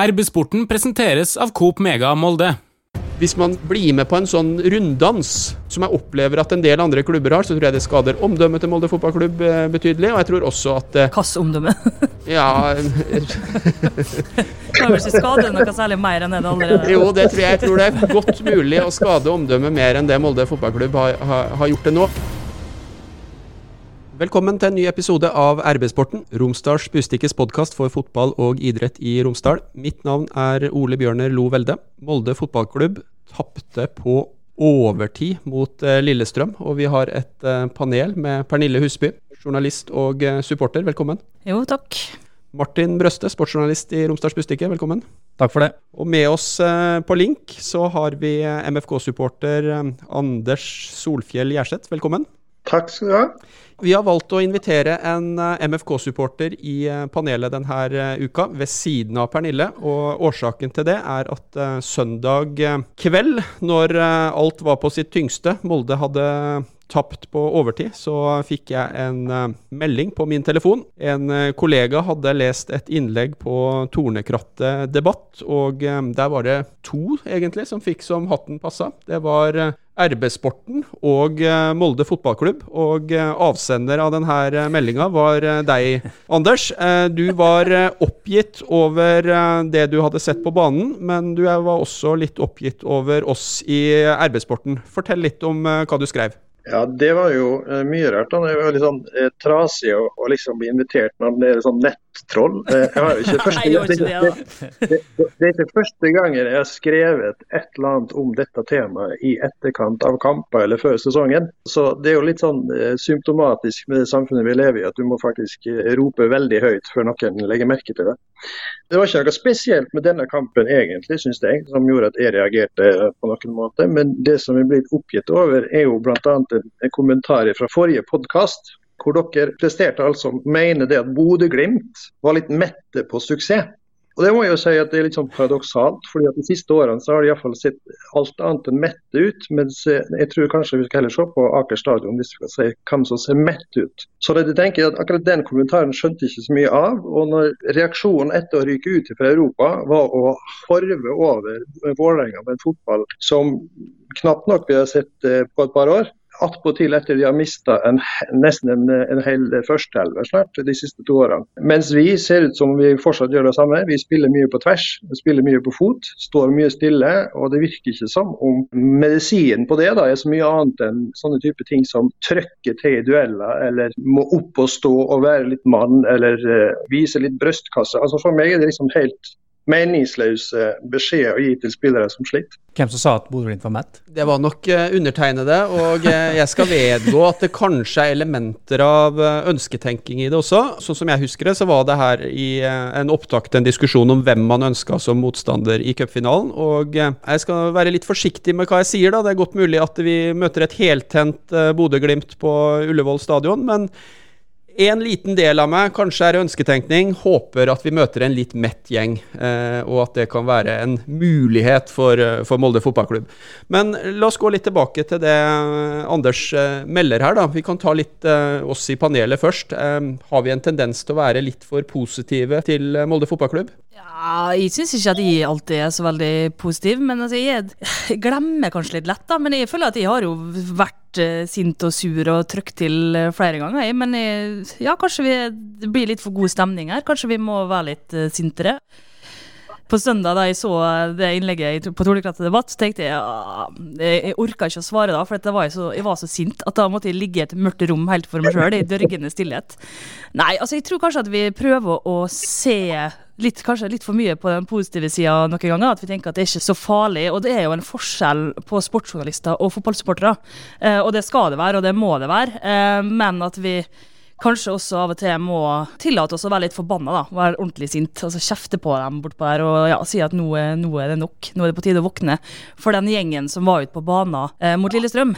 RB-sporten presenteres av Coop Mega Molde. Hvis man blir med på en sånn runddans, som jeg opplever at en del andre klubber har, så tror jeg det skader omdømmet til Molde fotballklubb eh, betydelig. Og jeg tror også at eh, Hvilket omdømme? Ja Kan vel ikke skade noe særlig mer enn det det allerede Jo, det tror jeg. Jeg tror det er godt mulig å skade omdømmet mer enn det Molde fotballklubb har, har, har gjort det nå. Velkommen til en ny episode av RB-sporten, Romsdals Bustikkes podkast for fotball og idrett i Romsdal. Mitt navn er Ole Bjørner Lo Velde. Molde fotballklubb tapte på overtid mot eh, Lillestrøm, og vi har et eh, panel med Pernille Husby, journalist og eh, supporter. Velkommen. Jo, takk. Martin Brøste, sportsjournalist i Romsdals Bustikke. Velkommen. Takk for det. Og med oss på link så har vi MFK-supporter Anders Solfjell Gjerseth. Velkommen. Takk skal du ha. Vi har valgt å invitere en eh, MFK-supporter i eh, panelet denne eh, uka, ved siden av Pernille. Og årsaken til det er at søndag kveld, når alt var på sitt tyngste, Molde hadde tapt på overtid, så fikk jeg en melding på min telefon. En kollega hadde lest et innlegg på Tornekrattet debatt, og der var det to egentlig som fikk som hatten passa. Det var eh, RB-sporten og eh, Molde fotballklubb. Og eh, avsender av denne meldinga var eh, deg, Anders. Eh, Du var eh, oppgitt over eh, det du hadde sett på banen, men du var også litt oppgitt over oss i RB-sporten. Fortell litt om eh, hva du skrev. Ja, Det var jo eh, mye rart. Det var litt sånn eh, trasig å, liksom bli invitert når det er sånn nettroll. Eh, jeg har ikke første, Nei, ikke det, det, det, det er ikke første gangen jeg har skrevet et eller annet om dette temaet i etterkant av kamper eller før sesongen. Så det er jo litt sånn eh, symptomatisk med det samfunnet vi lever i, at du må faktisk eh, rope veldig høyt før noen legger merke til det. Det var ikke noe spesielt med denne kampen egentlig, synes jeg, som gjorde at jeg reagerte på noen måte. Men det som er blitt oppgitt over, er jo bl.a. En kommentar fra forrige podkast. Hvor dere presterte altså mener mene det at Bodø-Glimt var litt mette på suksess. Og det må jeg jo si at det er litt sånn paradoksalt, fordi at de siste årene så har de i hvert fall sett alt annet enn mette ut. Mens eh, jeg tror kanskje vi skal heller se på Aker stadion hvis vi skal si hvem som ser mett ut. Så det, tenker jeg at akkurat den kommentaren skjønte jeg ikke så mye av. Og når reaksjonen etter å ryke ut fra Europa var å horve over Vålerenga med en fotball som knapt nok vi har sett eh, på et par år. Attpåtil etter de har mista nesten en, en hel førsteelver snart de siste to årene. Mens vi ser ut som vi fortsatt gjør det samme. Vi spiller mye på tvers, vi spiller mye på fot, står mye stille. Og det virker ikke som om medisinen på det da er så mye annet enn sånne type ting som trøkker til i dueller, eller må opp og stå og være litt mann, eller uh, vise litt brystkasse. Altså For meg er det liksom helt meningsløse beskjeder å gi til spillere som sliter. Hvem som sa at Bodø-Glimt var mett? Det var nok eh, undertegnede, og eh, jeg skal vedgå at det kanskje er elementer av eh, ønsketenking i det også. Sånn som jeg husker det, så var det her i en en opptakt en diskusjon om hvem man ønska som motstander i cupfinalen. Og eh, jeg skal være litt forsiktig med hva jeg sier, da. Det er godt mulig at vi møter et heltent eh, Bodø-Glimt på Ullevål stadion, men en liten del av meg, kanskje er ønsketenkning, håper at vi møter en litt mett gjeng, eh, og at det kan være en mulighet for, eh, for Molde fotballklubb. Men la oss gå litt tilbake til det eh, Anders melder her, da. Vi kan ta litt oss i panelet først. Har vi en tendens til å være litt for positive til Molde fotballklubb? Ja, jeg syns ikke at jeg alltid er så veldig positiv, men altså, jeg, glemmer kanskje litt lett, da. Men jeg føler at jeg har jo vært uh, sint og sur og trykt til eh, flere ganger, jeg. Men jeg, ja, kanskje vi, det blir litt for god stemning her. Kanskje vi må være litt uh, sintere. På søndag da jeg så det innlegget på Tornekrattet debatt, så tenkte jeg ja, jeg, jeg orka ikke å svare da, for var jeg, så, jeg var så sint at da måtte jeg ligge i et mørkt rom helt for meg sjøl, i dørgende stillhet. Nei, altså jeg tror kanskje at vi prøver å se litt, kanskje litt for mye på den positive sida noen ganger. At vi tenker at det er ikke så farlig. Og det er jo en forskjell på sportsjournalister og fotballsupportere. Eh, og det skal det være, og det må det være. Eh, men at vi kanskje også av og til må tillate oss å være litt forbanna, da. Være ordentlig sint. Altså kjefte på dem bortpå der og ja, si at nå, nå er det nok. Nå er det på tide å våkne. For den gjengen som var ute på banen eh, mot Lillestrøm,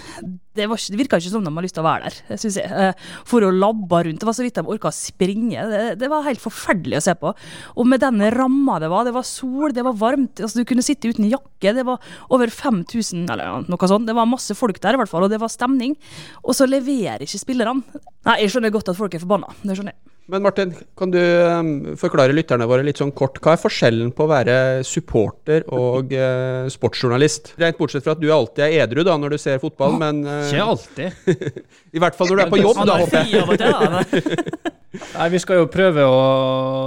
det, var det virka ikke som de hadde lyst til å være der. syns jeg. Eh, for å labbe rundt. Det var så vidt de orka å springe. Det, det var helt forferdelig å se på. Og med den ramma det var, det var sol, det var varmt, altså du kunne sitte uten jakke, det var over 5000, eller noe sånt. Det var masse folk der i hvert fall, og det var stemning. Og så leverer ikke spillerne. Nei, jeg skjønner godt at folk er forbanna. Det skjønner jeg. Men Martin, kan du um, forklare lytterne våre litt sånn kort, hva er forskjellen på å være supporter og eh, sportsjournalist? Rent bortsett fra at du alltid er edru da når du ser fotball, men eh, Ikke alltid. I hvert fall når du er på jobb, da, håper jeg. Nei, Vi skal jo prøve å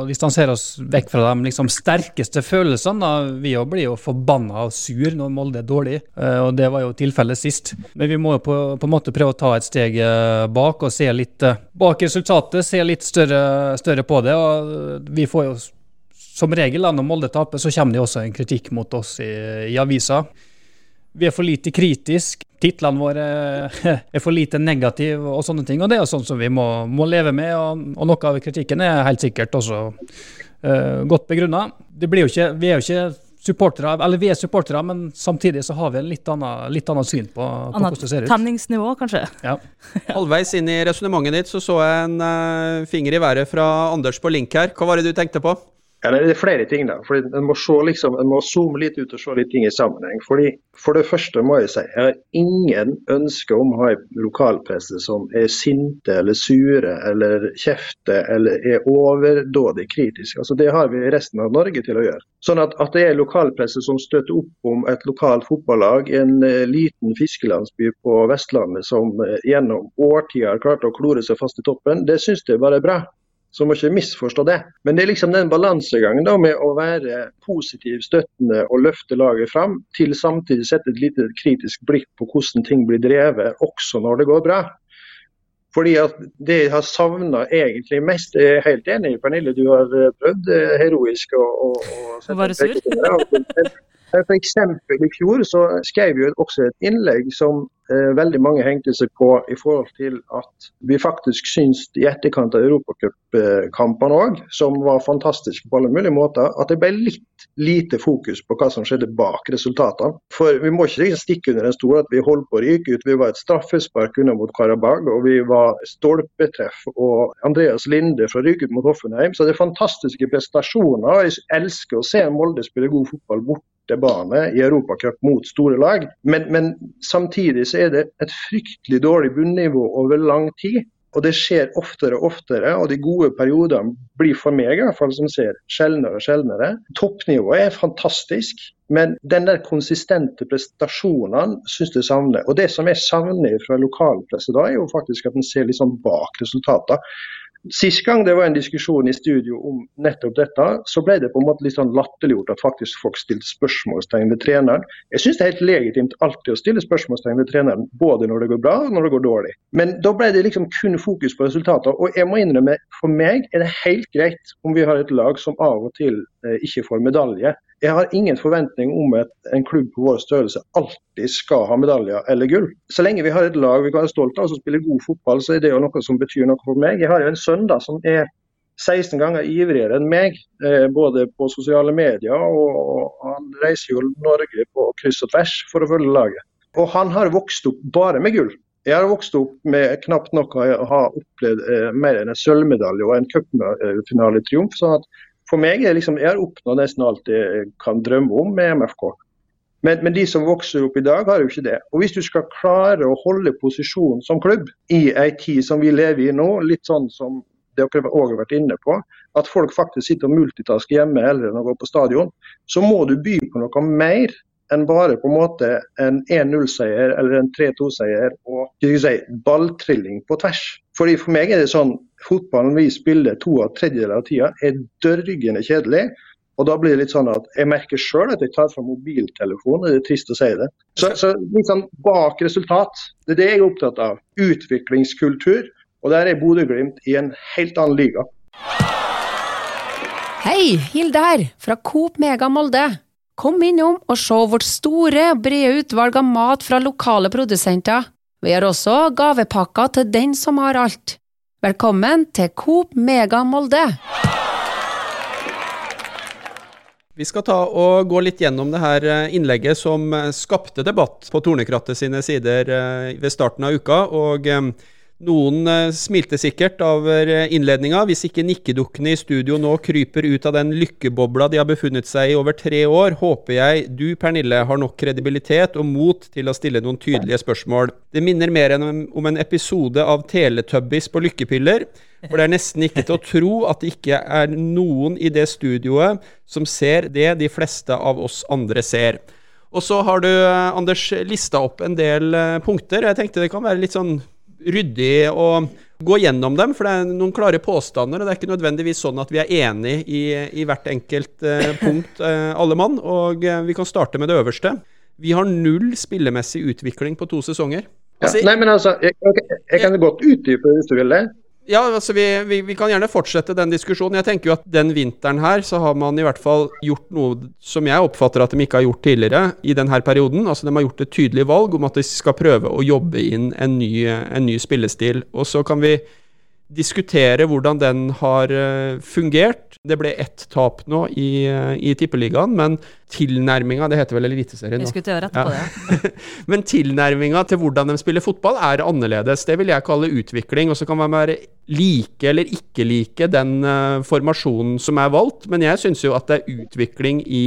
distansere oss vekk fra de liksom, sterkeste følelsene. Da. Vi òg blir jo forbanna og sur når Molde er dårlig, uh, og det var jo tilfellet sist. Men vi må jo på, en måte prøve å ta et steg bak og se litt bak resultatet, se litt større, større på det. og Vi får jo som regel, da, når Molde taper, så kommer det også en kritikk mot oss i, i avisa. Vi er for lite kritisk. Titlene våre er for lite negative og sånne ting. Og det er jo sånn som vi må, må leve med, og, og, noe av kritikken er helt sikkert også uh, godt begrunna. Vi er jo ikke supportere, eller vi er supportere, men samtidig så har vi en litt annen, litt annet syn på, på hvordan det ser ut. Tenningsnivå, kanskje. Ja. Halvveis inn i resonnementet ditt så så jeg en uh, finger i været fra Anders på link her. Hva var det du tenkte på? Ja, det er flere ting. da. Fordi en må, se, liksom, en må zoome litt ut og se litt ting i sammenheng. Fordi For det første må jeg si jeg har ingen ønske om å ha en lokalpresse som er sinte eller sure eller kjefter eller er overdådig kritisk. Altså, det har vi resten av Norge til å gjøre. Sånn at, at det er lokalpresse som støtter opp om et lokalt fotballag i en uh, liten fiskelandsby på Vestlandet som uh, gjennom årtier har klart å klore seg fast i toppen, det syns jeg bare er bra så må ikke misforstå det. Men det er liksom den balansegangen da med å være positiv, støttende og løfte laget fram, til samtidig sette et lite kritisk blikk på hvordan ting blir drevet, også når det går bra. Fordi at Det jeg har savna egentlig mest Jeg er helt enig, Pernille, du har prøvd eh, heroisk å Være sur? F.eks. i fjor så skrev vi også et innlegg som eh, veldig mange hengte seg på i forhold til at vi faktisk syns i etterkant av europacupkampene òg, som var fantastiske på alle mulige måter, at det ble litt lite fokus på hva som skjedde bak resultatene. For vi må ikke stikke under en stol at vi holdt på å ryke ut. Vi var et straffespark unna mot Karabag, og vi var stolpetreff. Og Andreas Linde fra ryket mot Hoffenheim. Så det er fantastiske prestasjoner. og Jeg elsker å se Molde spille god fotball bort bortebane i Europacup mot store lag. Men, men, samtidig så er det et fryktelig dårlig bunnivå over lang tid. Og det skjer oftere og oftere, og de gode periodene blir for meg i hvert fall som ser sjeldnere og sjeldnere. Toppnivået er fantastisk, men den der konsistente prestasjonene syns jeg savner. Og det som jeg savner fra lokalpresset da, er jo faktisk at en ser litt sånn bak resultater. Sist gang det var en diskusjon i studio om nettopp dette, så ble det på en måte litt sånn latterliggjort at faktisk folk stilte spørsmålstegn ved treneren. Jeg syns det er helt legitimt alltid å stille spørsmålstegn ved treneren, både når det går bra og når det går dårlig. Men da ble det liksom kun fokus på resultater. Og jeg må innrømme, for meg er det helt greit om vi har et lag som av og til eh, ikke får medalje. Jeg har ingen forventning om at en klubb på vår størrelse alltid skal ha medaljer eller gull. Så lenge vi har et lag vi kan være stolt av som spiller god fotball, så er det jo noe som betyr noe for meg. Jeg har jo en sønn da, som er 16 ganger ivrigere enn meg, eh, både på sosiale medier og, han reiser jo Norge på kryss og tvers for å følge laget. Og han har vokst opp bare med gull. Jeg har vokst opp med knapt nok å ha opplevd eh, mer enn en sølvmedalje og en cupfinaletriumf. sånn at for meg er liksom, jeg har oppnådd nesten alt jeg kan drømme om med MFK. Men, men, de som vokser opp i dag, har jo ikke det. Og Hvis du skal klare å holde posisjonen som klubb i ei tid som vi lever i nå, litt sånn som dere òg har vært inne på, at folk faktisk sitter og multitasker hjemme heller enn å gå på stadion, så må du by på noe mer enn bare på en måte en 1-0-seier eller en 3-2-seier og si, balltrilling på tvers. Fordi For meg er det sånn fotballen vi spiller to av tredjedeler av tida, er dørgende kjedelig. Og da blir det litt sånn at Jeg merker sjøl at jeg tar fra mobiltelefonen, det er trist å si det. Så, så litt sånn bak resultat, det er det jeg er opptatt av. Utviklingskultur. Og der er Bodø-Glimt i en helt annen liga. Hei, Hilde her, fra Coop Mega Molde. Kom innom og se vårt store, brede utvalg av mat fra lokale produsenter. Vi har også gavepakker til den som har alt. Velkommen til Coop Mega Molde! Vi skal ta og gå litt gjennom det her eh, innlegget som eh, skapte debatt på Tornekrattet sine sider eh, ved starten av uka. og noen eh, smilte sikkert over eh, innledninga. Hvis ikke nikkedukkene i studio nå kryper ut av den lykkebobla de har befunnet seg i over tre år, håper jeg du, Pernille, har nok kredibilitet og mot til å stille noen tydelige spørsmål. Det minner mer enn om en episode av Teletubbies på lykkepiller, For det er nesten ikke til å tro at det ikke er noen i det studioet som ser det de fleste av oss andre ser. Og så har du, Anders, lista opp en del eh, punkter. Jeg tenkte det kan være litt sånn ryddig å gå gjennom dem, for det er noen klare påstander. Og det er ikke nødvendigvis sånn at vi er enig i, i hvert enkelt eh, punkt, eh, alle mann. Og eh, vi kan starte med det øverste. Vi har null spillemessig utvikling på to sesonger. Ja, nei, men altså, jeg, jeg, jeg kan godt utdype hvis du vil det. Ja, altså vi, vi, vi, kan gjerne fortsette den diskusjonen. Jeg tenker jo at den vinteren her så har man i hvert fall gjort noe som jeg oppfatter at de ikke har gjort tidligere i denne perioden. Altså de har gjort et tydelig valg om at de skal prøve å jobbe inn en ny, en ny spillestil. Og så kan vi diskutere hvordan den har uh, fungert. Det ble ett tap nå i, uh, i Tippeligaen, men tilnærminga Det heter vel Eliteserien nå? Jeg skulle til å rette på det. men tilnærminga til hvordan de spiller fotball, er annerledes. Det vil jeg kalle utvikling. Og så kan man være like eller ikke like den uh, formasjonen som er valgt, men jeg syns jo at det er utvikling i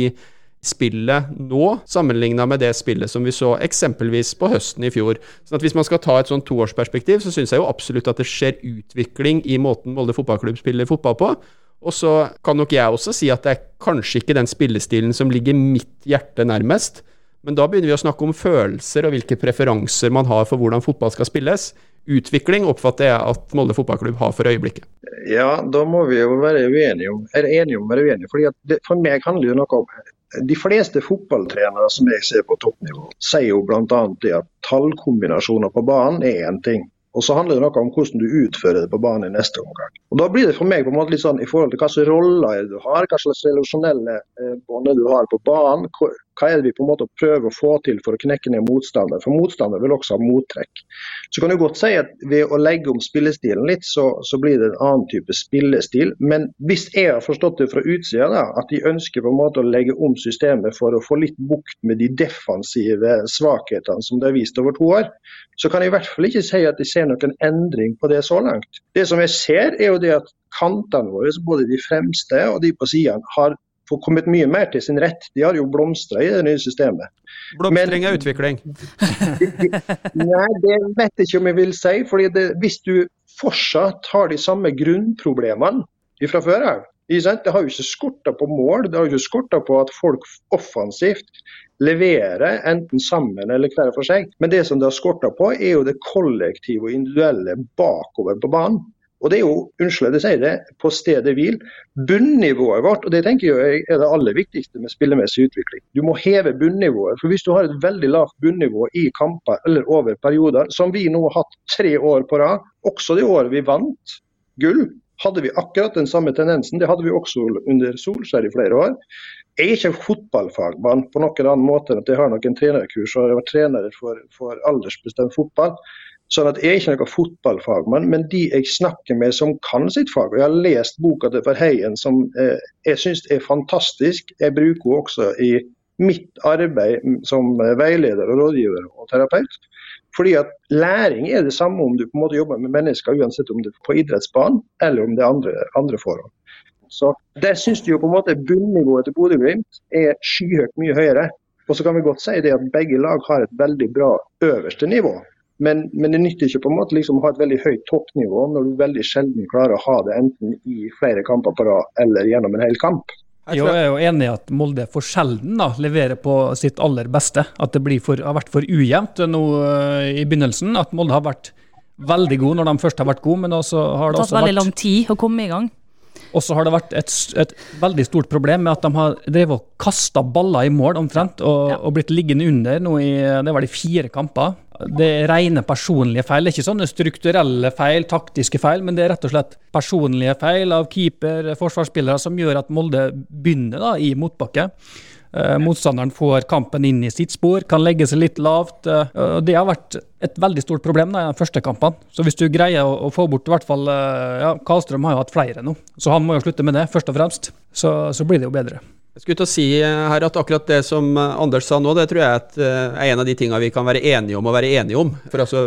spillet nå, sammenligna med det spillet som vi så eksempelvis på høsten i fjor. Så at Hvis man skal ta et sånn toårsperspektiv, så syns jeg jo absolutt at det skjer utvikling i måten Molde fotballklubb spiller fotball på. Og så kan nok jeg også si at det er kanskje ikke den spillestilen som ligger mitt hjerte nærmest. Men da begynner vi å snakke om følelser og hvilke preferanser man har for hvordan fotball skal spilles. Utvikling oppfatter jeg at Molde fotballklubb har for øyeblikket. Ja, da må vi jo være uenige om, er enige om å være uenige. Fordi det, for meg handler det noe om de fleste fotballtrenere som jeg ser på toppnivå, sier jo bl.a. at tallkombinasjoner på banen er én ting. Og så handler det noe om hvordan du utfører det på banen i neste omgang. Og Da blir det for meg på en måte litt sånn i forhold til hvilke roller du har, hva slags relasjonelle eh, bånd du har på banen, hva er det vi på en måte prøver å få til for å knekke ned motstander? For motstander vil også ha mottrekk. Så kan du godt si at ved å legge om spillestilen litt, så, så blir det en annen type spillestil. Men hvis jeg har forstått det fra utsida, da, at de ønsker på en måte å legge om systemet for å få litt bukt med de defensive svakhetene som det er vist over to år, så kan jeg i hvert fall ikke si at jeg ser noen endring på det så langt. Det som jeg ser, er jo det at kantene våre, både de fremste og de på sidene, har få kommet mye mer til sin rett. De har jo blomstra i det nye systemet. Blomstring er utvikling? nei, det vet jeg ikke om jeg vil si. fordi det, Hvis du fortsatt har de samme grunnproblemene fra før av Det har jo ikke skorta på mål, det har jo ikke skorta på at folk offensivt leverer, enten sammen eller hver for seg. Men det som det har skorta på, er jo det kollektive og individuelle bakover på banen. Og det er jo, unnskyld jeg sier det, på stedet hvil. Bunnivået vårt, og det tenker jeg er det aller viktigste med spillemessig utvikling. Du må heve bunnivået. For hvis du har et veldig lavt bunnivå i kamper eller over perioder, som vi nå har hatt tre år på rad, også det året vi vant gull, hadde vi akkurat den samme tendensen. Det hadde vi også under Solskjær i flere år. Jeg er ikke fotballfagmann på noen annen måte enn at jeg har noen trenerkurs og har vært trener for, for aldersbestemt fotball. Sånn at Jeg er ikke noen fotballfagmann, men de jeg snakker med som kan sitt fag. og Jeg har lest boka til Verheyen som eh, jeg syns er fantastisk. Jeg bruker henne også i mitt arbeid som veileder og rådgiver og terapeut. Fordi at Læring er det samme om du på en måte jobber med mennesker, uansett om det er på idrettsbanen eller om det er andre, andre forhold. Så Der syns jeg jo på en måte bunnivået til Bodø-Glimt er skyhøyt mye høyere. Og så kan vi godt si det at begge lag har et veldig bra øverste nivå. Men, men, det nytter ikke på en måte liksom å ha et veldig høyt toppnivå når du veldig sjelden klarer å ha det enten i flere kamper på rad eller gjennom en hel kamp. Jeg er jo enig i at Molde for sjelden da, leverer på sitt aller beste. At det for, har vært for ujevnt nå uh, i begynnelsen. At Molde har vært veldig god når de først har vært gode, men også har det, det også vært Det har tatt veldig lang tid å komme i gang. Og så har det vært et, et, veldig stort problem med at de har drevet og kasta baller i mål omtrent, og, ja. og blitt liggende under nå i det var de fire kamper. Det er rene personlige feil. Det er ikke sånne strukturelle feil, taktiske feil, men det er rett og slett personlige feil av keeper, forsvarsspillere, som gjør at Molde begynner da i motbakke. Eh, motstanderen får kampen inn i sitt spor, kan legge seg litt lavt. Eh, det har vært et veldig stort problem da, i de første kampene. Så hvis du greier å, å få bort i hvert fall eh, ja, Karlstrøm har jo hatt flere nå, så han må jo slutte med det, først og fremst. Så, så blir det jo bedre. Jeg skulle til å si eh, her at akkurat det som eh, Anders sa nå, det tror jeg at, er en av de tingene vi kan være enige om å være enige om. For altså,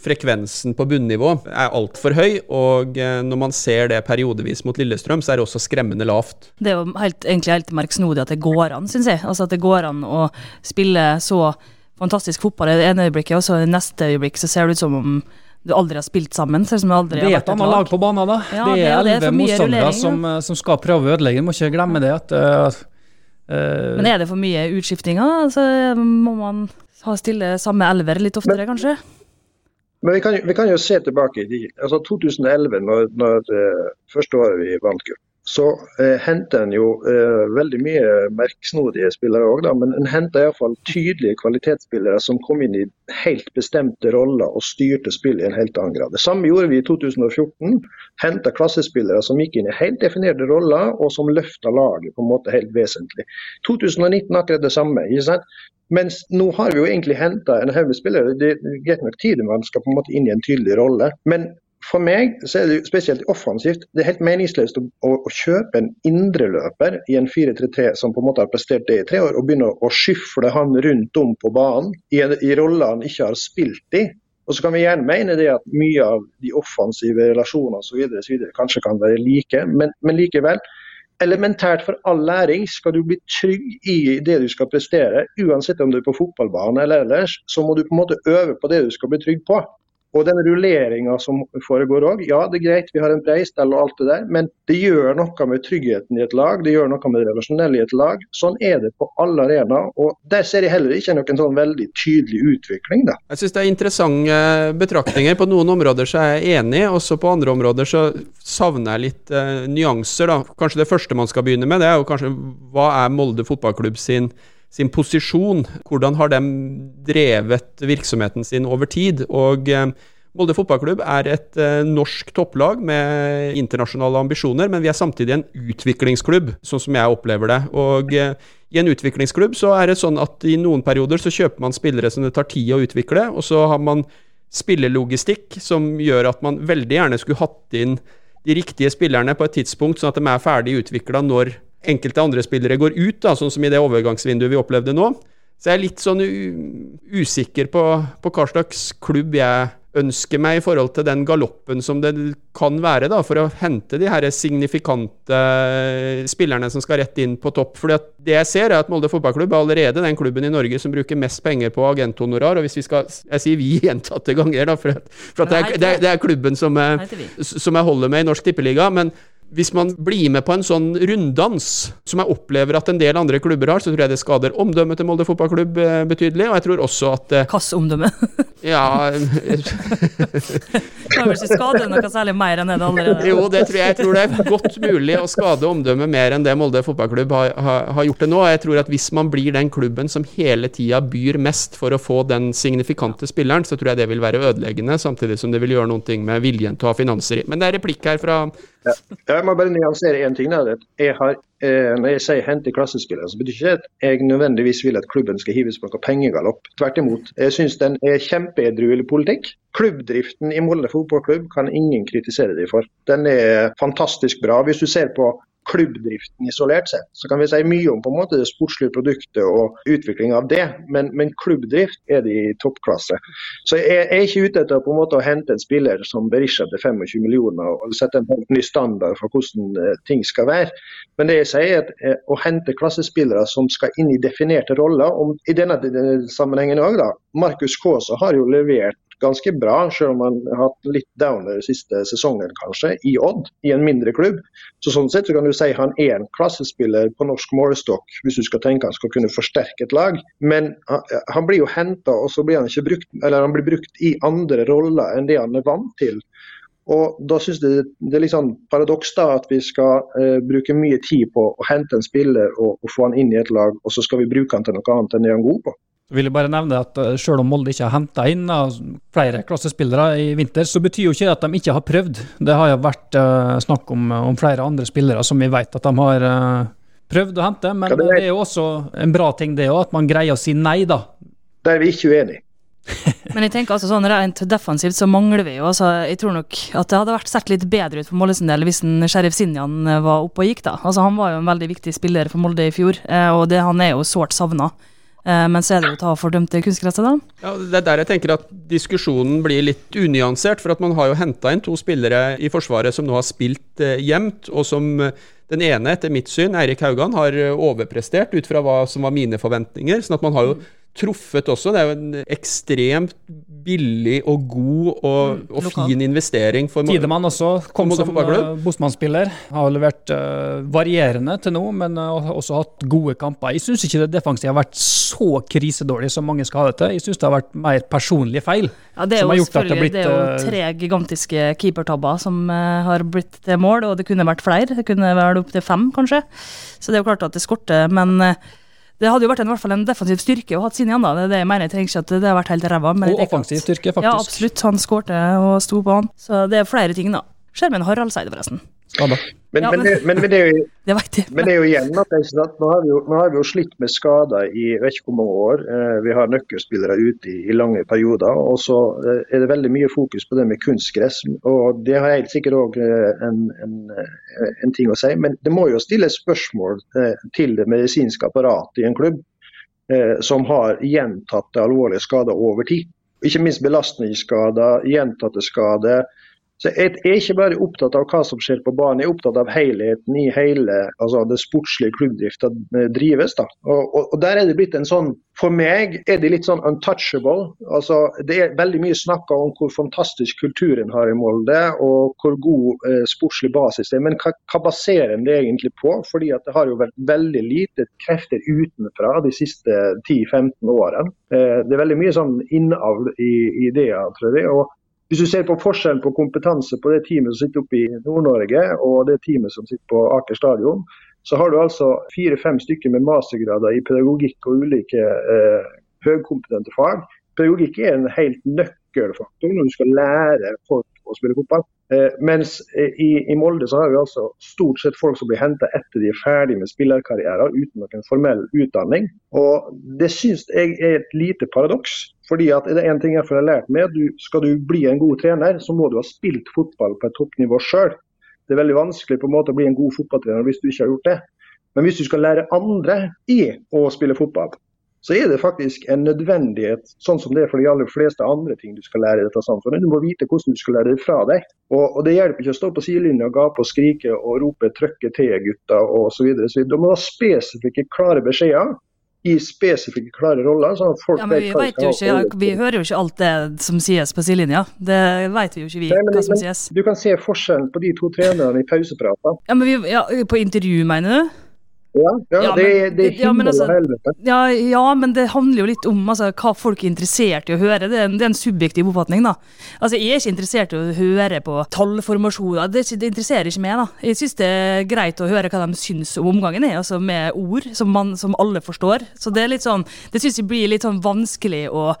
frekvensen på bunnivå er altfor høy, og når man ser det periodevis mot Lillestrøm, så er det også skremmende lavt. Det er jo helt, egentlig helt merksnodig at det går an, syns jeg. Altså at det går an å spille så fantastisk fotball i det ene øyeblikket, og så i neste øyeblikk så ser det ut som om du aldri har spilt sammen. Selv om du aldri Det har er vært et annet lag på banen, da. Ja, det det er elleve motstandere som, eh, som skal prøve å ødelegge. Du må ikke glemme det. at uh, uh, Men er det for mye utskiftinger? Så må man ha stille samme elver litt oftere, kanskje? Men vi kan, vi kan jo se tilbake i altså 2011, når, når det første året vi vant gull. Så eh, henter en jo eh, veldig mye merksnodige spillere òg, men en henter iallfall tydelige kvalitetsspillere som kom inn i helt bestemte roller og styrte spillet i en helt annen grad. Det samme gjorde vi i 2014. Henta klassespillere som gikk inn i helt definerte roller, og som løfta laget på en måte helt vesentlig. 2019 akkurat det samme. ikke sant? Mens nå har vi jo egentlig henta en haug med spillere. Det er greit nok tid man skal på en måte inn i en tydelig rolle. Men for meg så er det spesielt offensivt. Det er helt meningsløst å, å, å kjøpe en indreløper i en 4-3-3 som på en måte har prestert det i tre år, og begynne å, å skyfle han rundt om på banen i, en, i roller han ikke har spilt i. Og så kan vi gjerne mene det at mye av de offensive relasjonene osv. kanskje kan være like, men, men likevel elementært for all læring. Skal du bli trygg i det du skal prestere, uansett om du er på fotballbane eller ellers, så må du på en måte øve på det du skal bli trygg på. Og den rulleringa som foregår òg, ja det er greit, vi har en breistell og alt det der, men det gjør noe med tryggheten i et lag, det gjør noe med det relasjonelle i et lag. Sånn er det på alle arenaer. Og der ser jeg heller ikke noen sånn veldig tydelig utvikling, da. Jeg syns det er interessante betraktninger. På noen områder så er jeg enig, også på andre områder så savner jeg litt eh, nyanser, da. Kanskje det første man skal begynne med, det er jo kanskje hva er Molde fotballklubb sin sin posisjon. Hvordan har de drevet virksomheten sin over tid? Og eh, Molde fotballklubb er et eh, norsk topplag med internasjonale ambisjoner, men vi er samtidig en utviklingsklubb, sånn som jeg opplever det. Og eh, i en utviklingsklubb så er det sånn at i noen perioder så kjøper man spillere som det tar tid å utvikle, og så har man spillelogistikk som gjør at man veldig gjerne skulle hatt inn de riktige spillerne på et tidspunkt, sånn at de er ferdig utvikla når enkelte andre spillere går ut, da, sånn som i det overgangsvinduet vi opplevde nå. Så jeg er litt sånn usikker på, på, hva slags klubb jeg ønsker meg i forhold til den galoppen som det kan være, da, for å hente de her signifikante spillerne som skal rett inn på topp. Fordi det jeg ser, er at Molde fotballklubb er allerede den klubben i Norge som bruker mest penger på agenthonorar. Og hvis vi skal Jeg sier vi gjentatte ganger, da, for, at, for at det, er, det, er, det, er, klubben som, som jeg holder med i Norsk Tippeliga. men hvis man blir med på en sånn runddans, som jeg opplever at en del andre klubber har, så tror jeg det skader omdømmet til Molde fotballklubb eh, betydelig. Og jeg tror også at eh, Hvilket omdømme? ja Kan vel ikke skade noe særlig mer enn det det allerede Jo, det tror jeg, jeg tror det er godt mulig å skade omdømmet mer enn det Molde fotballklubb har, har, har, gjort det nå. Jeg tror at hvis man blir den klubben som hele tida byr mest for å få den signifikante spilleren, så tror jeg det vil være ødeleggende, samtidig som det vil gjøre noe med viljen til å ha finanser i. Men det er replikk her fra ja. Jeg må bare nyansere én ting. Der. Jeg har, eh, når jeg sier hente klassespillere, så betyr ikke at jeg nødvendigvis vil at klubben skal hives på noe pengegalopp. Tvert imot. Jeg syns den er kjempeedruelig politikk. Klubbdriften i Molde fotballklubb kan ingen kritisere dem for. Den er fantastisk bra. Hvis du ser på klubbdriften isolert sett. Så kan vi si mye om på en måte det sportslige produktet og utvikling av det, men, men klubbdrift er det i toppklasse. Så jeg, er ikke ute etter på en måte å hente en spiller som Berisha til 25 millioner og sette en ny standard for hvordan eh, ting skal være. Men det jeg sier er at eh, å hente klassespillere som skal inn i definerte roller, om, i denne sammenhengen òg, da. Markus Kaasa har jo levert ganske bra, selv om han har hatt litt downer siste sesongen, kanskje, i Odd, i en mindre klubb. Så Sånn sett så kan du si han er en klassespiller på norsk målestokk, hvis du skal tenke han skal kunne forsterke et lag. Men han blir jo henta, og så blir han ikke brukt, eller han blir brukt i andre roller enn det han er vant til. Og Da synes jeg det er litt sånn paradoks da, at vi skal eh, bruke mye tid på å hente en spiller og, og, få han inn i et lag, og så skal vi bruke han til noe annet enn det han er god på. Så vil jeg bare nevne at uh, Selv om Molde ikke har henta inn uh, flere klassespillere i vinter, så betyr jo ikke det at de ikke har prøvd. Det har jo vært uh, snakk om, om, flere andre spillere som vi vet at de har prøvd å hente. Men det er jo også en bra ting det òg, at man greier å si nei, da. Der er vi ikke uenige. Men jeg tenker altså sånn rent defensivt så mangler vi jo altså, Jeg tror nok at det hadde vært sett litt bedre ut for Molde sin del hvis en Sheriff Sinjan var oppe og gikk, da. Altså Han var jo en veldig viktig spiller for Molde i fjor, og det, han er jo sårt savna. Eh, men så er det jo ta fordømte kunstgresset, da. Ja, Det er der jeg tenker at diskusjonen blir litt unyansert. For at man har jo henta inn to spillere i Forsvaret som nå har spilt eh, jevnt, og som eh, den ene, etter mitt syn, Eirik Haugan, har overprestert ut fra hva som var mine forventninger. sånn at man har jo truffet også. Det er jo en ekstremt billig og god og, og fin investering for Tidemann også kom som uh, Bosman-spiller. Har levert uh, varierende til nå, men uh, også hatt gode kamper. Jeg syns ikke det defensive har vært så krisedårlig som mange skal ha det til. Jeg syns det har vært mer personlige feil. Ja, det er Som jo har gjort at det blitt, det er jo eh, tre gigantiske keepertabber som uh, har blitt til mål, og det kunne vært flere. Det kunne vært opptil fem, kanskje. Så det er jo klart at det skorter, men eh, det hadde jo vært en, i hvert fall en defensiv styrke å ha sin igjen, da. Det det jeg mener. Jeg trenger ikke at det har vært helt ræva. Og offensiv styrke, faktisk. Ja, absolutt. Han skårte og sto på han. Så det er flere ting, da. Skjermen Haraldseide, forresten. Skada. Men, Ja, men, men- det, men, men det er jo Det. Men det er jo igjen at? Nå, har vi jo, nå har vi jo slitt med skader i jeg vet ikke hvor mange år. Eh, vi har nøkkelspillere ute i, i lange perioder. Og så eh, er det veldig mye fokus på det med kunstgress. Og det har helt sikkert òg eh, en, en, en ting å si. Men det må jo stilles spørsmål eh, til det medisinske apparatet i en klubb eh, som har gjentatte alvorlige skader over tid. Ikke minst belastningsskader, gjentatte skader. Så Jeg er ikke bare opptatt av hva som skjer på banen, jeg er opptatt av helheten i hele altså det sportslige klubbdrifta eh, drives. da. Og, og, og Der er det blitt en sånn For meg er det litt sånn untouchable. altså Det er veldig mye snakka om hvor fantastisk kulturen har i Molde, og hvor god eh, sportslig basis det er. Men hva, hva baserer en det egentlig på? Fordi at det har jo vært veldig lite krefter utenfra de siste 10-15 årene. Eh, det er veldig mye sånn innavl i ideer, tror jeg. og hvis du ser på forskjellen på kompetanse på det teamet som sitter oppe i Nord-Norge og det teamet som sitter på Aker stadion, så har du altså fire-fem stykker med mastergrader i pedagogikk og ulike eh, høykompetente fag. Pedagogikk er en helt nøkkelfaktor når du skal lære folk å spille fotball. Eh, mens eh, i, i Molde så har vi altså stort sett folk som blir henta etter de er ferdig med spillerkarrieren uten noen formell utdanning. Og Det syns jeg er et lite paradoks. Fordi at det er en ting jeg har lært meg, du, Skal du bli en god trener, så må du ha spilt fotball på et toppnivå sjøl. Det er veldig vanskelig på en måte å bli en god fotballtrener hvis du ikke har gjort det. Men hvis du skal lære andre i å spille fotball, så er det faktisk en nødvendighet, sånn som det er for de aller fleste andre ting du skal lære i dette samfunnet. Du må vite hvordan du skal lære det fra deg. Og, og Det hjelper ikke å stå på sidelinja og gape og skrike og rope 'trøkke til, gutta' osv. Du må ha spesifikke, klare beskjeder i spesifikke, klare roller. sånn Ja, men vi, vet jo ikke, ikke, vi hører jo ikke alt det som sies på sidelinja. Det vet vi jo ikke vi, Nei, men- hva som men sies. Du kan se forskjellen på de to trenerne i pauseprater. Ja, men vi, ja, På intervju, mener du? Ja, ja, Ja, men- det men altså- Ja, ja, men det handler jo litt om altså, hva folk er interessert i å høre. Det er, en, det er en subjektiv oppfatning, da. Altså, Jeg er ikke interessert i å høre på tallformasjoner. Det, det interesserer ikke meg, da. Jeg syns det er greit å høre hva de syns om omgangen er, altså med ord som, man, som alle forstår. Så det er litt sånn Det syns jeg blir litt sånn vanskelig å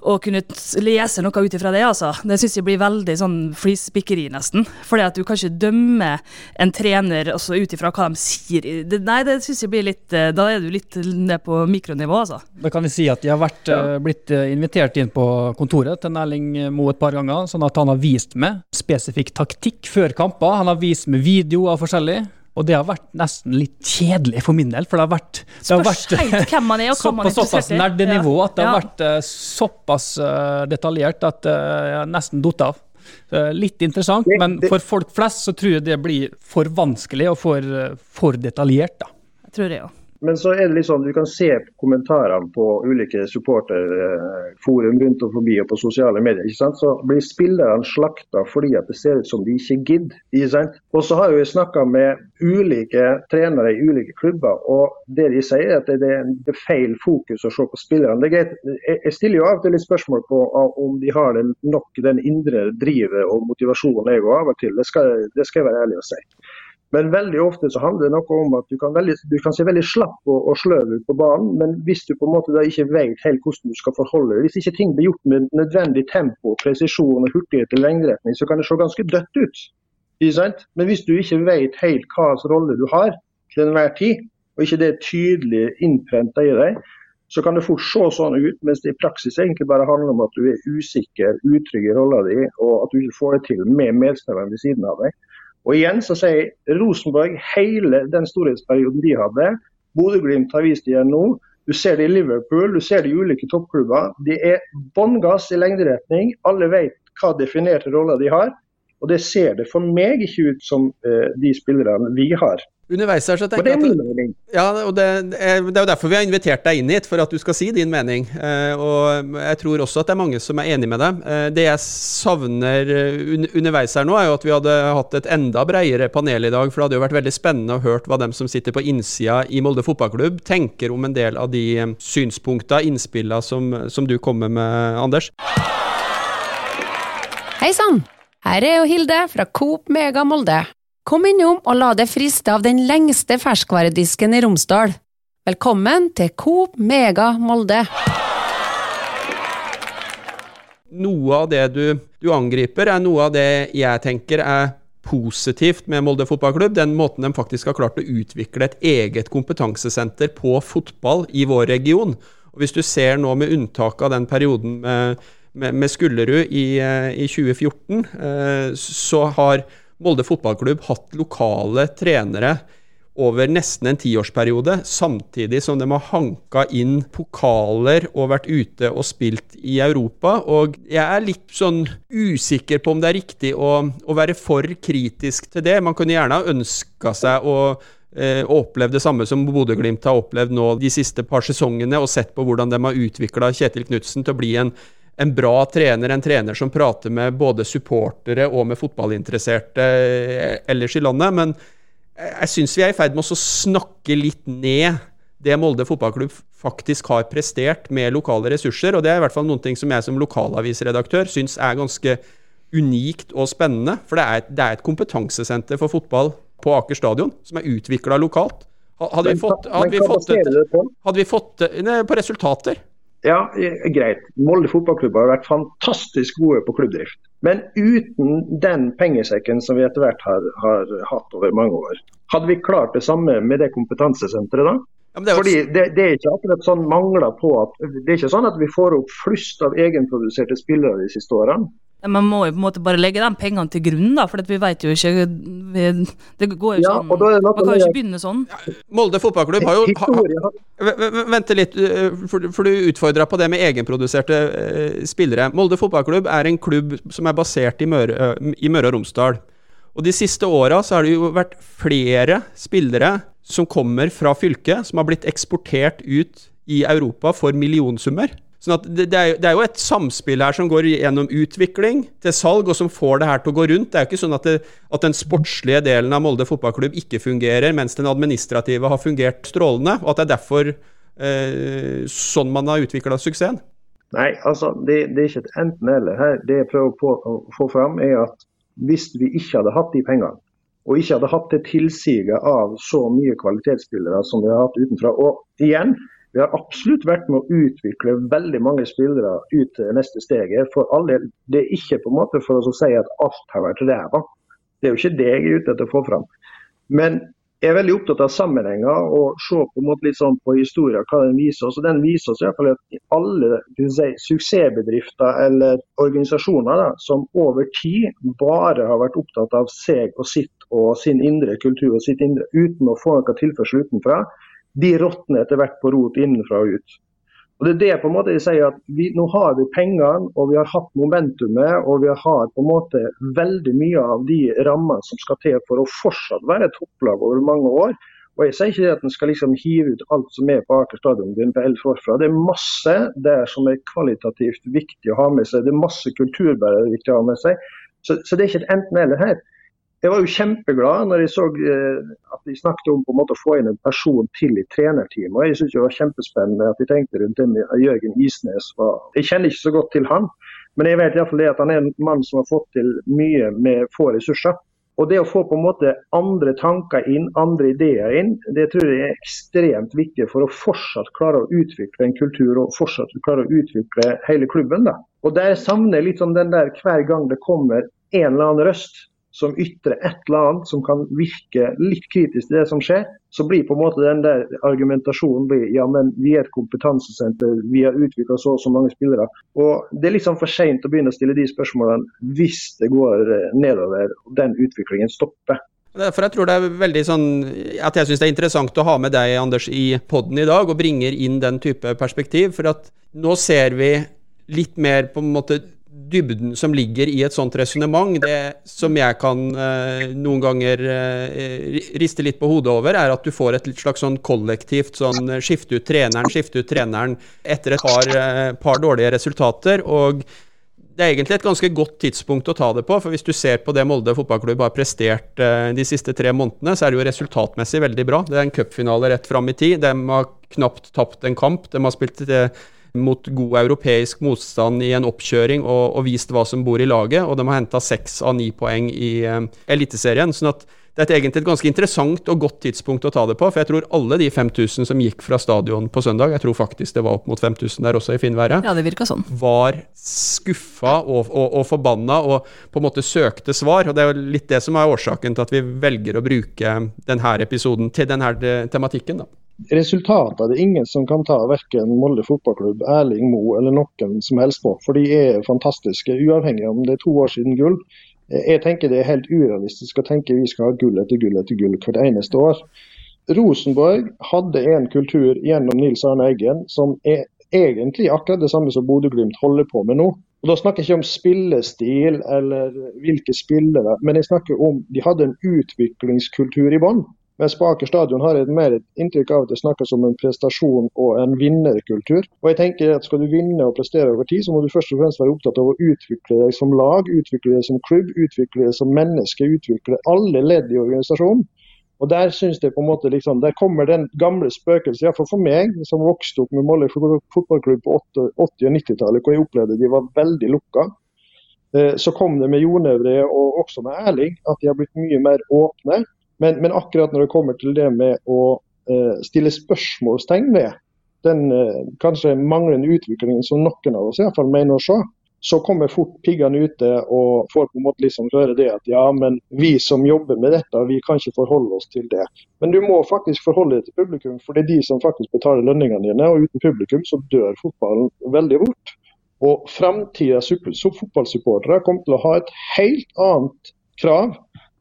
å kunne lese noe ut ifra det, altså. Det syns jeg blir veldig sånn flispikkeri, nesten. Fordi at du kan ikke dømme en trener også ut ifra hva de sier. Det, nei, det syns jeg blir litt eh, Da er du litt ned på mikronivå, altså. Da kan vi si at jeg har vært, eh, blitt eh, invitert inn på kontoret til Erling Moe et par ganger, sånn at han har vist meg spesifikk taktikk før kamper. Han har vist meg videoer forskjellig. Og det har vært nesten litt kjedelig for min del, for det har vært, det har Spørs vært helt hvem man er, og hva man på er såpass interessert i. nerdenivå at det har Ja. vært uh, såpass uh, detaljert at uh, jeg nesten datt av. Litt interessant, Det- men for folk flest så tror jeg det blir for vanskelig og for, for detaljert. da. Jeg tror det, ja. Men så er det litt sånn, du kan se kommentarene på ulike supporterforum rundt og forbi og på sosiale medier. ikke sant? Så blir spillerne slakta fordi at det ser ut som de ikke gidder. ikke sant? Og så har vi snakka med ulike trenere i ulike klubber, og det de sier er at det er, feil fokus å se på spillerne. Er. Jeg stiller jo av og til litt spørsmål på om de har nok den indre drivet og motivasjonen jeg går av og til. Det skal, det skal jeg være ærlig og si. Men veldig ofte så handler det noe om at du kan, veldig, du kan se veldig slapp og, og sløv ut på banen, men hvis du på en måte da ikke vet helt hvordan du skal forholde deg, hvis ikke ting blir gjort med nødvendig tempo, presisjon og hurtighet i lengderetning, så kan det se ganske dødt ut. Men hvis du ikke vet helt hva rolle du har til enhver tid, og ikke det er tydelig innprenta i deg, så kan det fort se sånn ut, mens det i praksis egentlig bare handler om at du er usikker, utrygg i rolla di, og at du ikke får det til med medspilleren ved siden av deg. Og igjen så sier jeg Rosenborg, hele den storhetsperioden de hadde, Bodø-Glimt har vist det igjen nå. Du ser det i Liverpool, du ser det i ulike toppklubber. De er bånn gass i lengderetning. Alle vet hva definerte roller de har. Og det ser det for meg ikke ut som eh, de spillerne vi har. Underveis her så tenker det er jeg at. Ja, og det, er- det er jo derfor vi har invitert deg inn hit, for at du skal si din mening. Eh, og jeg tror også at det er mange som er enig med deg. Eh, det jeg savner eh, underveis her nå, er jo at vi hadde hatt et enda bredere panel i dag. For det hadde jo vært veldig spennende å høre hva dem som sitter på innsida i Molde fotballklubb, tenker om en del av de synspunkta, innspilla som, som du kommer med, Anders. Hei sann! Her er jo Hilde fra Coop Mega Molde. Kom innom og la deg friste av den lengste ferskvaredisken i Romsdal. Velkommen til Coop Mega Molde. Noe av det du, du angriper, er noe av det jeg tenker er positivt med Molde fotballklubb. Den måten de faktisk har klart å utvikle et eget kompetansesenter på fotball i vår region. Og Hvis du ser nå med unntak av den perioden med, med, med Skullerud i, eh, i 2014, eh, så har Molde fotballklubb hatt lokale trenere over nesten en tiårsperiode, samtidig som de har hanka inn pokaler og vært ute og spilt i Europa. Og jeg er litt sånn usikker på om det er riktig å, å være for kritisk til det. Man kunne gjerne ha ønska seg å eh, oppleve det samme som Bodø-Glimt har opplevd nå de siste par sesongene, og sett på hvordan de har utvikla Kjetil Knutsen til å bli en en bra trener, en trener som prater med både supportere og med fotballinteresserte eh, ellers i landet. Men jeg syns vi er i ferd med å snakke litt ned det Molde fotballklubb faktisk har prestert med lokale ressurser. Og det er i hvert fall noen ting som jeg som lokalavisredaktør syns er ganske unikt og spennende. For det er, et, det er et kompetansesenter for fotball på Aker stadion som er utvikla lokalt. Hadde vi fått, hadde vi fått, hadde vi fått, hadde vi fått nei, på resultater? Ja, greit. Molde fotballklubb har vært fantastisk gode på klubbdrift. Men uten den pengesekken som vi etter hvert har, har hatt over mange år, hadde vi klart det samme med det kompetansesenteret da? Ja, men det er Fordi det, det er ikke akkurat sånn mangler på at Det er ikke sånn at vi får opp flust av egenproduserte spillere de siste årene. Man må jo på en måte bare legge de pengene til grunn, da, for at vi vet jo ikke vi, Det går jo Ja, sånn og da er det Man kan jo ikke begynne sånn. Molde fotballklubb har jo ha, ha, Historie har- v- v- Vente litt, uh, for, for du utfordra på det med egenproduserte uh, spillere. Molde fotballklubb er en klubb som er basert i Møre, uh, i Møre og Romsdal. Og de siste åra så har det jo vært flere spillere som kommer fra fylket, som har blitt eksportert ut i Europa for millionsummer. Sånn at det, er jo et samspill her som går gjennom utvikling til salg, og som får det her til å gå rundt. Det er jo ikke sånn at, det, at den sportslige delen av Molde fotballklubb ikke fungerer, mens den administrative har fungert strålende, og at det er derfor eh, sånn man har utvikla suksessen. Nei, altså det, det er ikke et enten-eller her. Det jeg prøver på å få fram, er at hvis vi ikke hadde hatt de pengene, og ikke hadde hatt det tilsiget av så mye kvalitetsspillere som vi har hatt utenfra Og igjen, vi har absolutt vært med å utvikle veldig mange spillere ut til neste steget. For all del, det er ikke på en måte for oss å si at alt har vært ræva. Det er jo ikke det jeg er ute etter å få fram. Men jeg er veldig opptatt av sammenhenger og se på måte litt sånn på historien, hva den viser oss. Og den viser oss i hvert fall at alle si, suksessbedrifter eller organisasjoner da, som over tid bare har vært opptatt av seg og sitt og sin indre kultur og sitt indre, uten å få noe tilførsel utenfra, de råtner etter hvert på rot innenfra og ut. Og det er det på en måte jeg sier at vi, Nå har vi pengene og vi har hatt momentumet og vi har på en måte veldig mye av de rammene som skal til for å fortsatt være topplag over mange år. Og Jeg sier ikke at en skal liksom hive ut alt som er på Aker stadion på helt forfra. Det er masse der som er kvalitativt viktig å ha med seg. Det er masse kulturbærere viktig å ha med seg. Så, så det er ikke et enten-eller her. Jeg var jo kjempeglad når jeg så eh, at de snakket om på en måte å få inn en person til i trenerteamet. og Jeg synes det var kjempespennende at de tenkte rundt det med Jørgen Isnes. Jeg kjenner ikke så godt til han, men jeg vet i hvert fall det at han er en mann som har fått til mye med få ressurser. Og det å få på en måte andre tanker inn, andre ideer inn, det tror jeg er ekstremt viktig for å fortsatt klare å utvikle en kultur og fortsatt klare å utvikle hele klubben. da. Og der savner jeg litt sånn den der hver gang det kommer en eller annen røst som ytrer et eller annet som kan virke litt kritisk til det som skjer, så blir på en måte den der argumentasjonen blir, ja, men vi er et kompetansesenter, vi har utvikla så og så mange spillere. Og Det er liksom for seint å begynne å stille de spørsmålene hvis det går eh, nedover og den utviklingen stopper. Derfor jeg tror det er veldig sånn at jeg syns det er interessant å ha med deg, Anders, i poden i dag, og bringer inn den type perspektiv. For at nå ser vi litt mer på en måte dybden som ligger i et sånt resonnement. Det som jeg kan eh, noen ganger eh, riste litt på hodet over, er at du får et slags sånn kollektivt sånn eh, skifte ut treneren, skifte ut treneren etter et par, eh, par dårlige resultater. og det er egentlig et ganske godt tidspunkt å ta det på. For hvis du ser på det Molde fotballklubb har prestert eh, de siste tre månedene, så er det jo resultatmessig veldig bra. Det er en cupfinale rett fram i tid. De har knapt tapt en kamp. De har spilt eh, mot god europeisk motstand i en oppkjøring og, og vist hva som bor i laget. Og de har henta seks av ni poeng i eh, Eliteserien. sånn at det er egentlig et ganske interessant og godt tidspunkt å ta det på. For jeg tror alle de 5000 som gikk fra stadion på søndag, jeg tror faktisk det var opp mot 5000 der også i finværet, Ja, det virka sånn. var skuffa og, og, og forbanna og på en måte søkte svar. Og det er jo litt det som er årsaken til at vi velger å bruke denne episoden til denne tematikken. da. Resultatet er det ingen som kan ta, verken Molde fotballklubb, Erling Moe eller noen som helst på. For de er fantastiske, uavhengig om det er to år siden gull. Jeg tenker det er helt urealistisk å tenke vi skal ha gull etter gull etter gull hvert eneste år. Rosenborg hadde en kultur gjennom Nils Arne Eggen som er egentlig akkurat det samme som Bodø-Glimt holder på med nå. Og Da snakker jeg ikke om spillestil eller hvilke spillere, men jeg snakker om de hadde en utviklingskultur i bånn. Mens på Aker stadion har jeg mer et inntrykk av at det snakkes om en prestasjon og en vinnerkultur. Og jeg tenker at Skal du vinne og prestere over tid, så må du først og fremst være opptatt av å utvikle deg som lag, utvikle deg som klubb, utvikle deg som menneske, utvikle alle ledd i organisasjonen. Og Der synes jeg på en måte liksom, der kommer den gamle spøkelsen, iallfall for meg, som vokste opp med Molde fotballklubb på 80- og 90-tallet, hvor jeg opplevde de var veldig lukka. Eh, Så kom det med Jonøvre og også med Erling, at de har blitt mye mer åpne. Men, men akkurat når det kommer til det med å eh, stille spørsmålstegn ved den eh, kanskje manglende utviklingen som noen av oss i hvert fall mener å se, så kommer fort piggene ute og får på en måte liksom høre det at ja, men vi som jobber med dette, vi kan ikke forholde oss til det. Men du må faktisk forholde deg til publikum, for det er de som faktisk betaler lønningene dine. Og uten publikum så dør fotballen veldig fort. Og framtidas fotballsupportere kommer til å ha et helt annet krav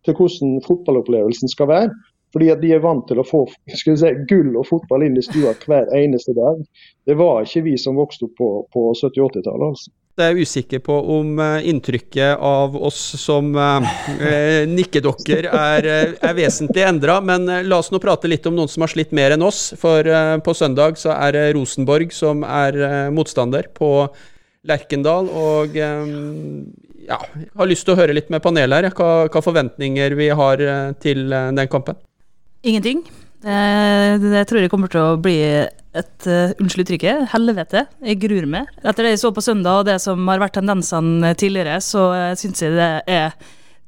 til hvordan fotballopplevelsen skal være. Fordi at de er vant til å få si, gull og fotball inn i stua hver eneste dag. Det var ikke vi som vokste opp på, på 70-80-tallet. altså. Jeg er usikker på om eh, inntrykket av oss som eh, nikkedokker er, eh, er vesentlig endra, men eh, la oss nå prate litt om noen som har slitt mer enn oss. For eh, på søndag så er det Rosenborg som er eh, motstander på Lerkendal. Og ja, har lyst til å høre litt med panelet her, hva, hva forventninger vi har eh, til eh, den kampen. Ingenting. Eh, Det, tror jeg kommer til å bli et uh, Unnskyld uttrykket, helvete. Jeg gruer meg. Etter det jeg så på søndag, og det som har vært tendensene tidligere, så uh, syns jeg det er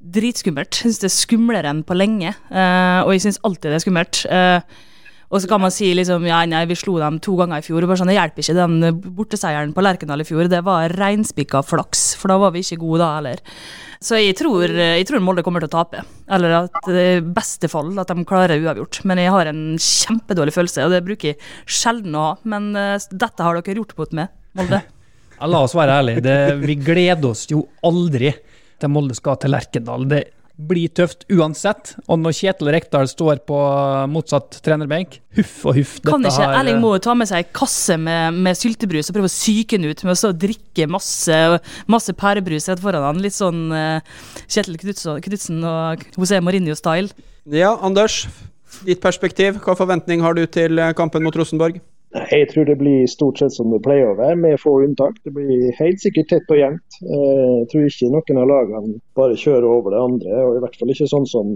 dritskummelt. Jeg syns det er skumlere enn på lenge, uh, og jeg syns alltid det er skummelt. Eh, og så kan man si liksom, ja, nei, vi slo dem to ganger i fjor. og bare sånn, Det hjelper ikke den borteseieren på Lerkendal i fjor. Det var reinspikka flaks, for da var vi ikke gode da heller. Så jeg tror, jeg tror Molde kommer til å tape. Eller at i beste fall at de klarer uavgjort. Men jeg har en kjempedårlig følelse, og det bruker jeg sjelden å ha. Men eh, dette har dere gjort bort med, Molde. La oss være ærlige. Vi gleder oss jo aldri til Molde skal til Lerkendal. Det blir tøft uansett. Og når Kjetil Rekdal står på motsatt trenerbenk, huff og huff. Kan ikke har- Erling Moe ta med seg ei kasse med, med syltebrus og prøve å psyke den ut med å stå og drikke masse, masse pærebrus rett foran han? Litt sånn eh, Kjetil Knutsen, Knutsen og José Mourinho-style. Ja, Anders. Ditt perspektiv, hva forventning har du til eh, kampen mot Rosenborg? Jeg tror det blir stort sett som det pleier å være, med få unntak. Det blir helt sikkert tett og jevnt. Eh, Jeg tror ikke noen av lagene bare kjører over det andre, og i hvert fall ikke sånn som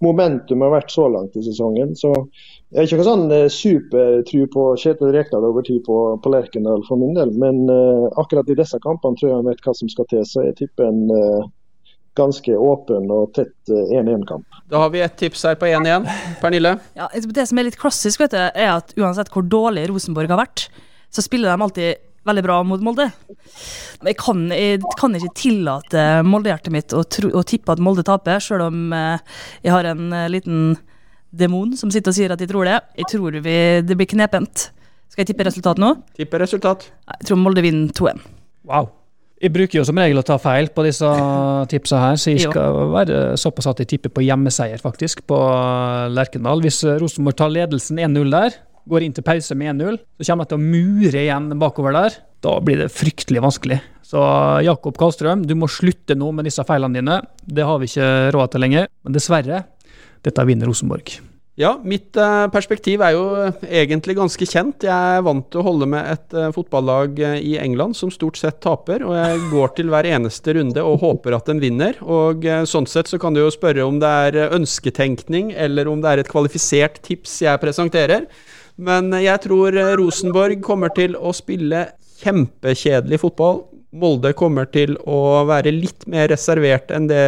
momentum har vært så langt i sesongen. Så jeg har ikke noen sånn eh, supertro på Kjetil Rekdal over tid på, på Lerkendal for min del, men eh, akkurat i disse kampene tror jeg han vet hva som skal til, så jeg tipper en ganske åpen og tett eh, 1-1-kamp. Da har vi et tips her på 1-1. Pernille? Ja, det som er litt klassisk, vet du, er at uansett hvor dårlig Rosenborg har vært, så spiller de alltid veldig bra mot Molde. Jeg kan, jeg kan ikke tillate Molde-hjertet mitt å, tro, å tippe at Molde taper, sjøl om eh, jeg har en eh, liten demon som sitter og sier at de tror det. Jeg tror vi, det blir knepent. Skal jeg tippe resultat nå? Tippe resultat. Jeg tror Molde vinner 2-1. Wow. Jeg bruker jo som regel å ta feil på disse tipsa her, så jeg skal være såpass at jeg tipper på hjemmeseier, faktisk, på Lerkendal. Hvis Rosenborg tar ledelsen 1-0 der, går inn til pause med 1-0, så kommer jeg til å mure igjen bakover der. da blir det fryktelig vanskelig. Så Jakob Karlstrøm, du må slutte nå med disse feilene dine. Det har vi ikke råd til lenger. Men dessverre, dette vinner Rosenborg. Ja, mitt eh, perspektiv er jo egentlig ganske kjent. Jeg er vant til å holde med et eh, fotballag eh, i England som stort sett taper, og jeg går til hver eneste runde og håper at den vinner. Og sånn sett så kan du jo spørre om det er ønsketenkning, eller om det er et kvalifisert tips jeg presenterer. Men jeg tror Rosenborg kommer til å spille kjempekjedelig fotball. Molde kommer til å være litt mer reservert enn det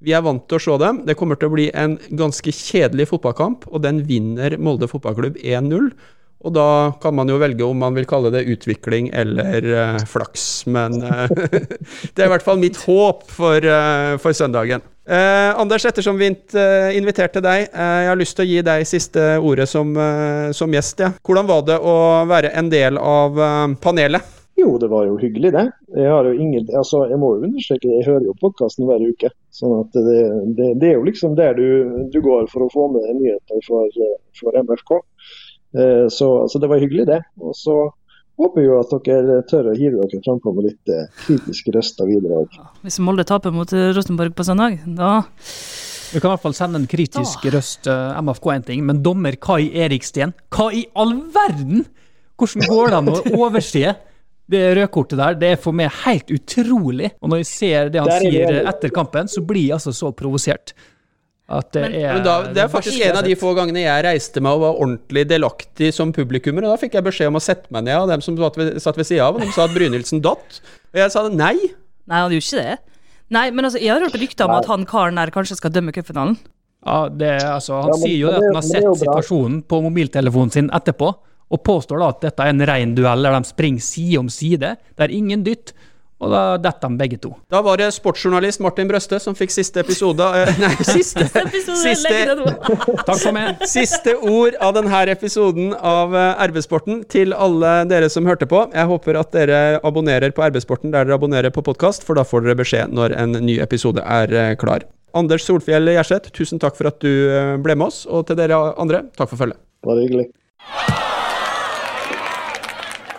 vi er vant til å se dem. Det kommer til å bli en ganske kjedelig fotballkamp, og den vinner Molde fotballklubb 1-0. Og da kan man jo velge om man vil kalle det utvikling eller uh, flaks. Men uh, det er i hvert fall mitt håp for, uh, for søndagen. Anders, ettersom vi inviterte deg, jeg har lyst til å gi deg siste ordet som, som gjest. Ja. Hvordan var det å være en del av panelet? Jo, det var jo hyggelig, det. Jeg, har jo ingen, altså, jeg må jo understreke det, jeg hører jo podkasten hver uke. sånn at det, det, det, er jo liksom der du, du, går for å få med nyheter for, for MFK. Eh, så altså, det var hyggelig, det. Og så håper jeg jo at dere tør å hive dere frampå med litt eh, kritiske røster videre. Hvis Molde taper mot Rosenborg på søndag, da vi kan i hvert fall sende en kritisk røst uh, MFK en ting, men dommer Kai Eriksten, hva i all verden?! Hvordan går det an å overse det rødkortet der, det er for meg helt utrolig. Og når jeg ser det han sier etter kampen, så blir jeg altså så provosert. At det men, er men da, Det er faktisk en av de få gangene jeg reiste meg og var ordentlig delaktig som publikummer. Og da fikk jeg beskjed om å sette meg ned av dem som satt ved, satt ved sida av, og de sa at Brynildsen datt. Og jeg sa nei. Nei, han gjorde ikke det. Nei, men altså, jeg har hørt rykter om at han karen der kanskje skal dømme cupfinalen. Ja, det, altså, han ja, men, sier jo at han har sett situasjonen på mobiltelefonen sin etterpå og påstår da at dette er en rein duell der de springer side om side. Det er ingen dytt. Og da detter de begge to. Da var det sportsjournalist Martin Brøste som fikk siste episode eh, Nei, siste Siste, Takk for meg. Siste ord av denne episoden av eh, RB-sporten til alle dere som hørte på. Jeg håper at dere abonnerer på RB-sporten der dere abonnerer på podkast, for da får dere beskjed når en ny episode er eh, klar. Anders Solfjell Gjerseth, tusen takk for at du ble med oss. Og til dere andre, takk for følget. Bare hyggelig.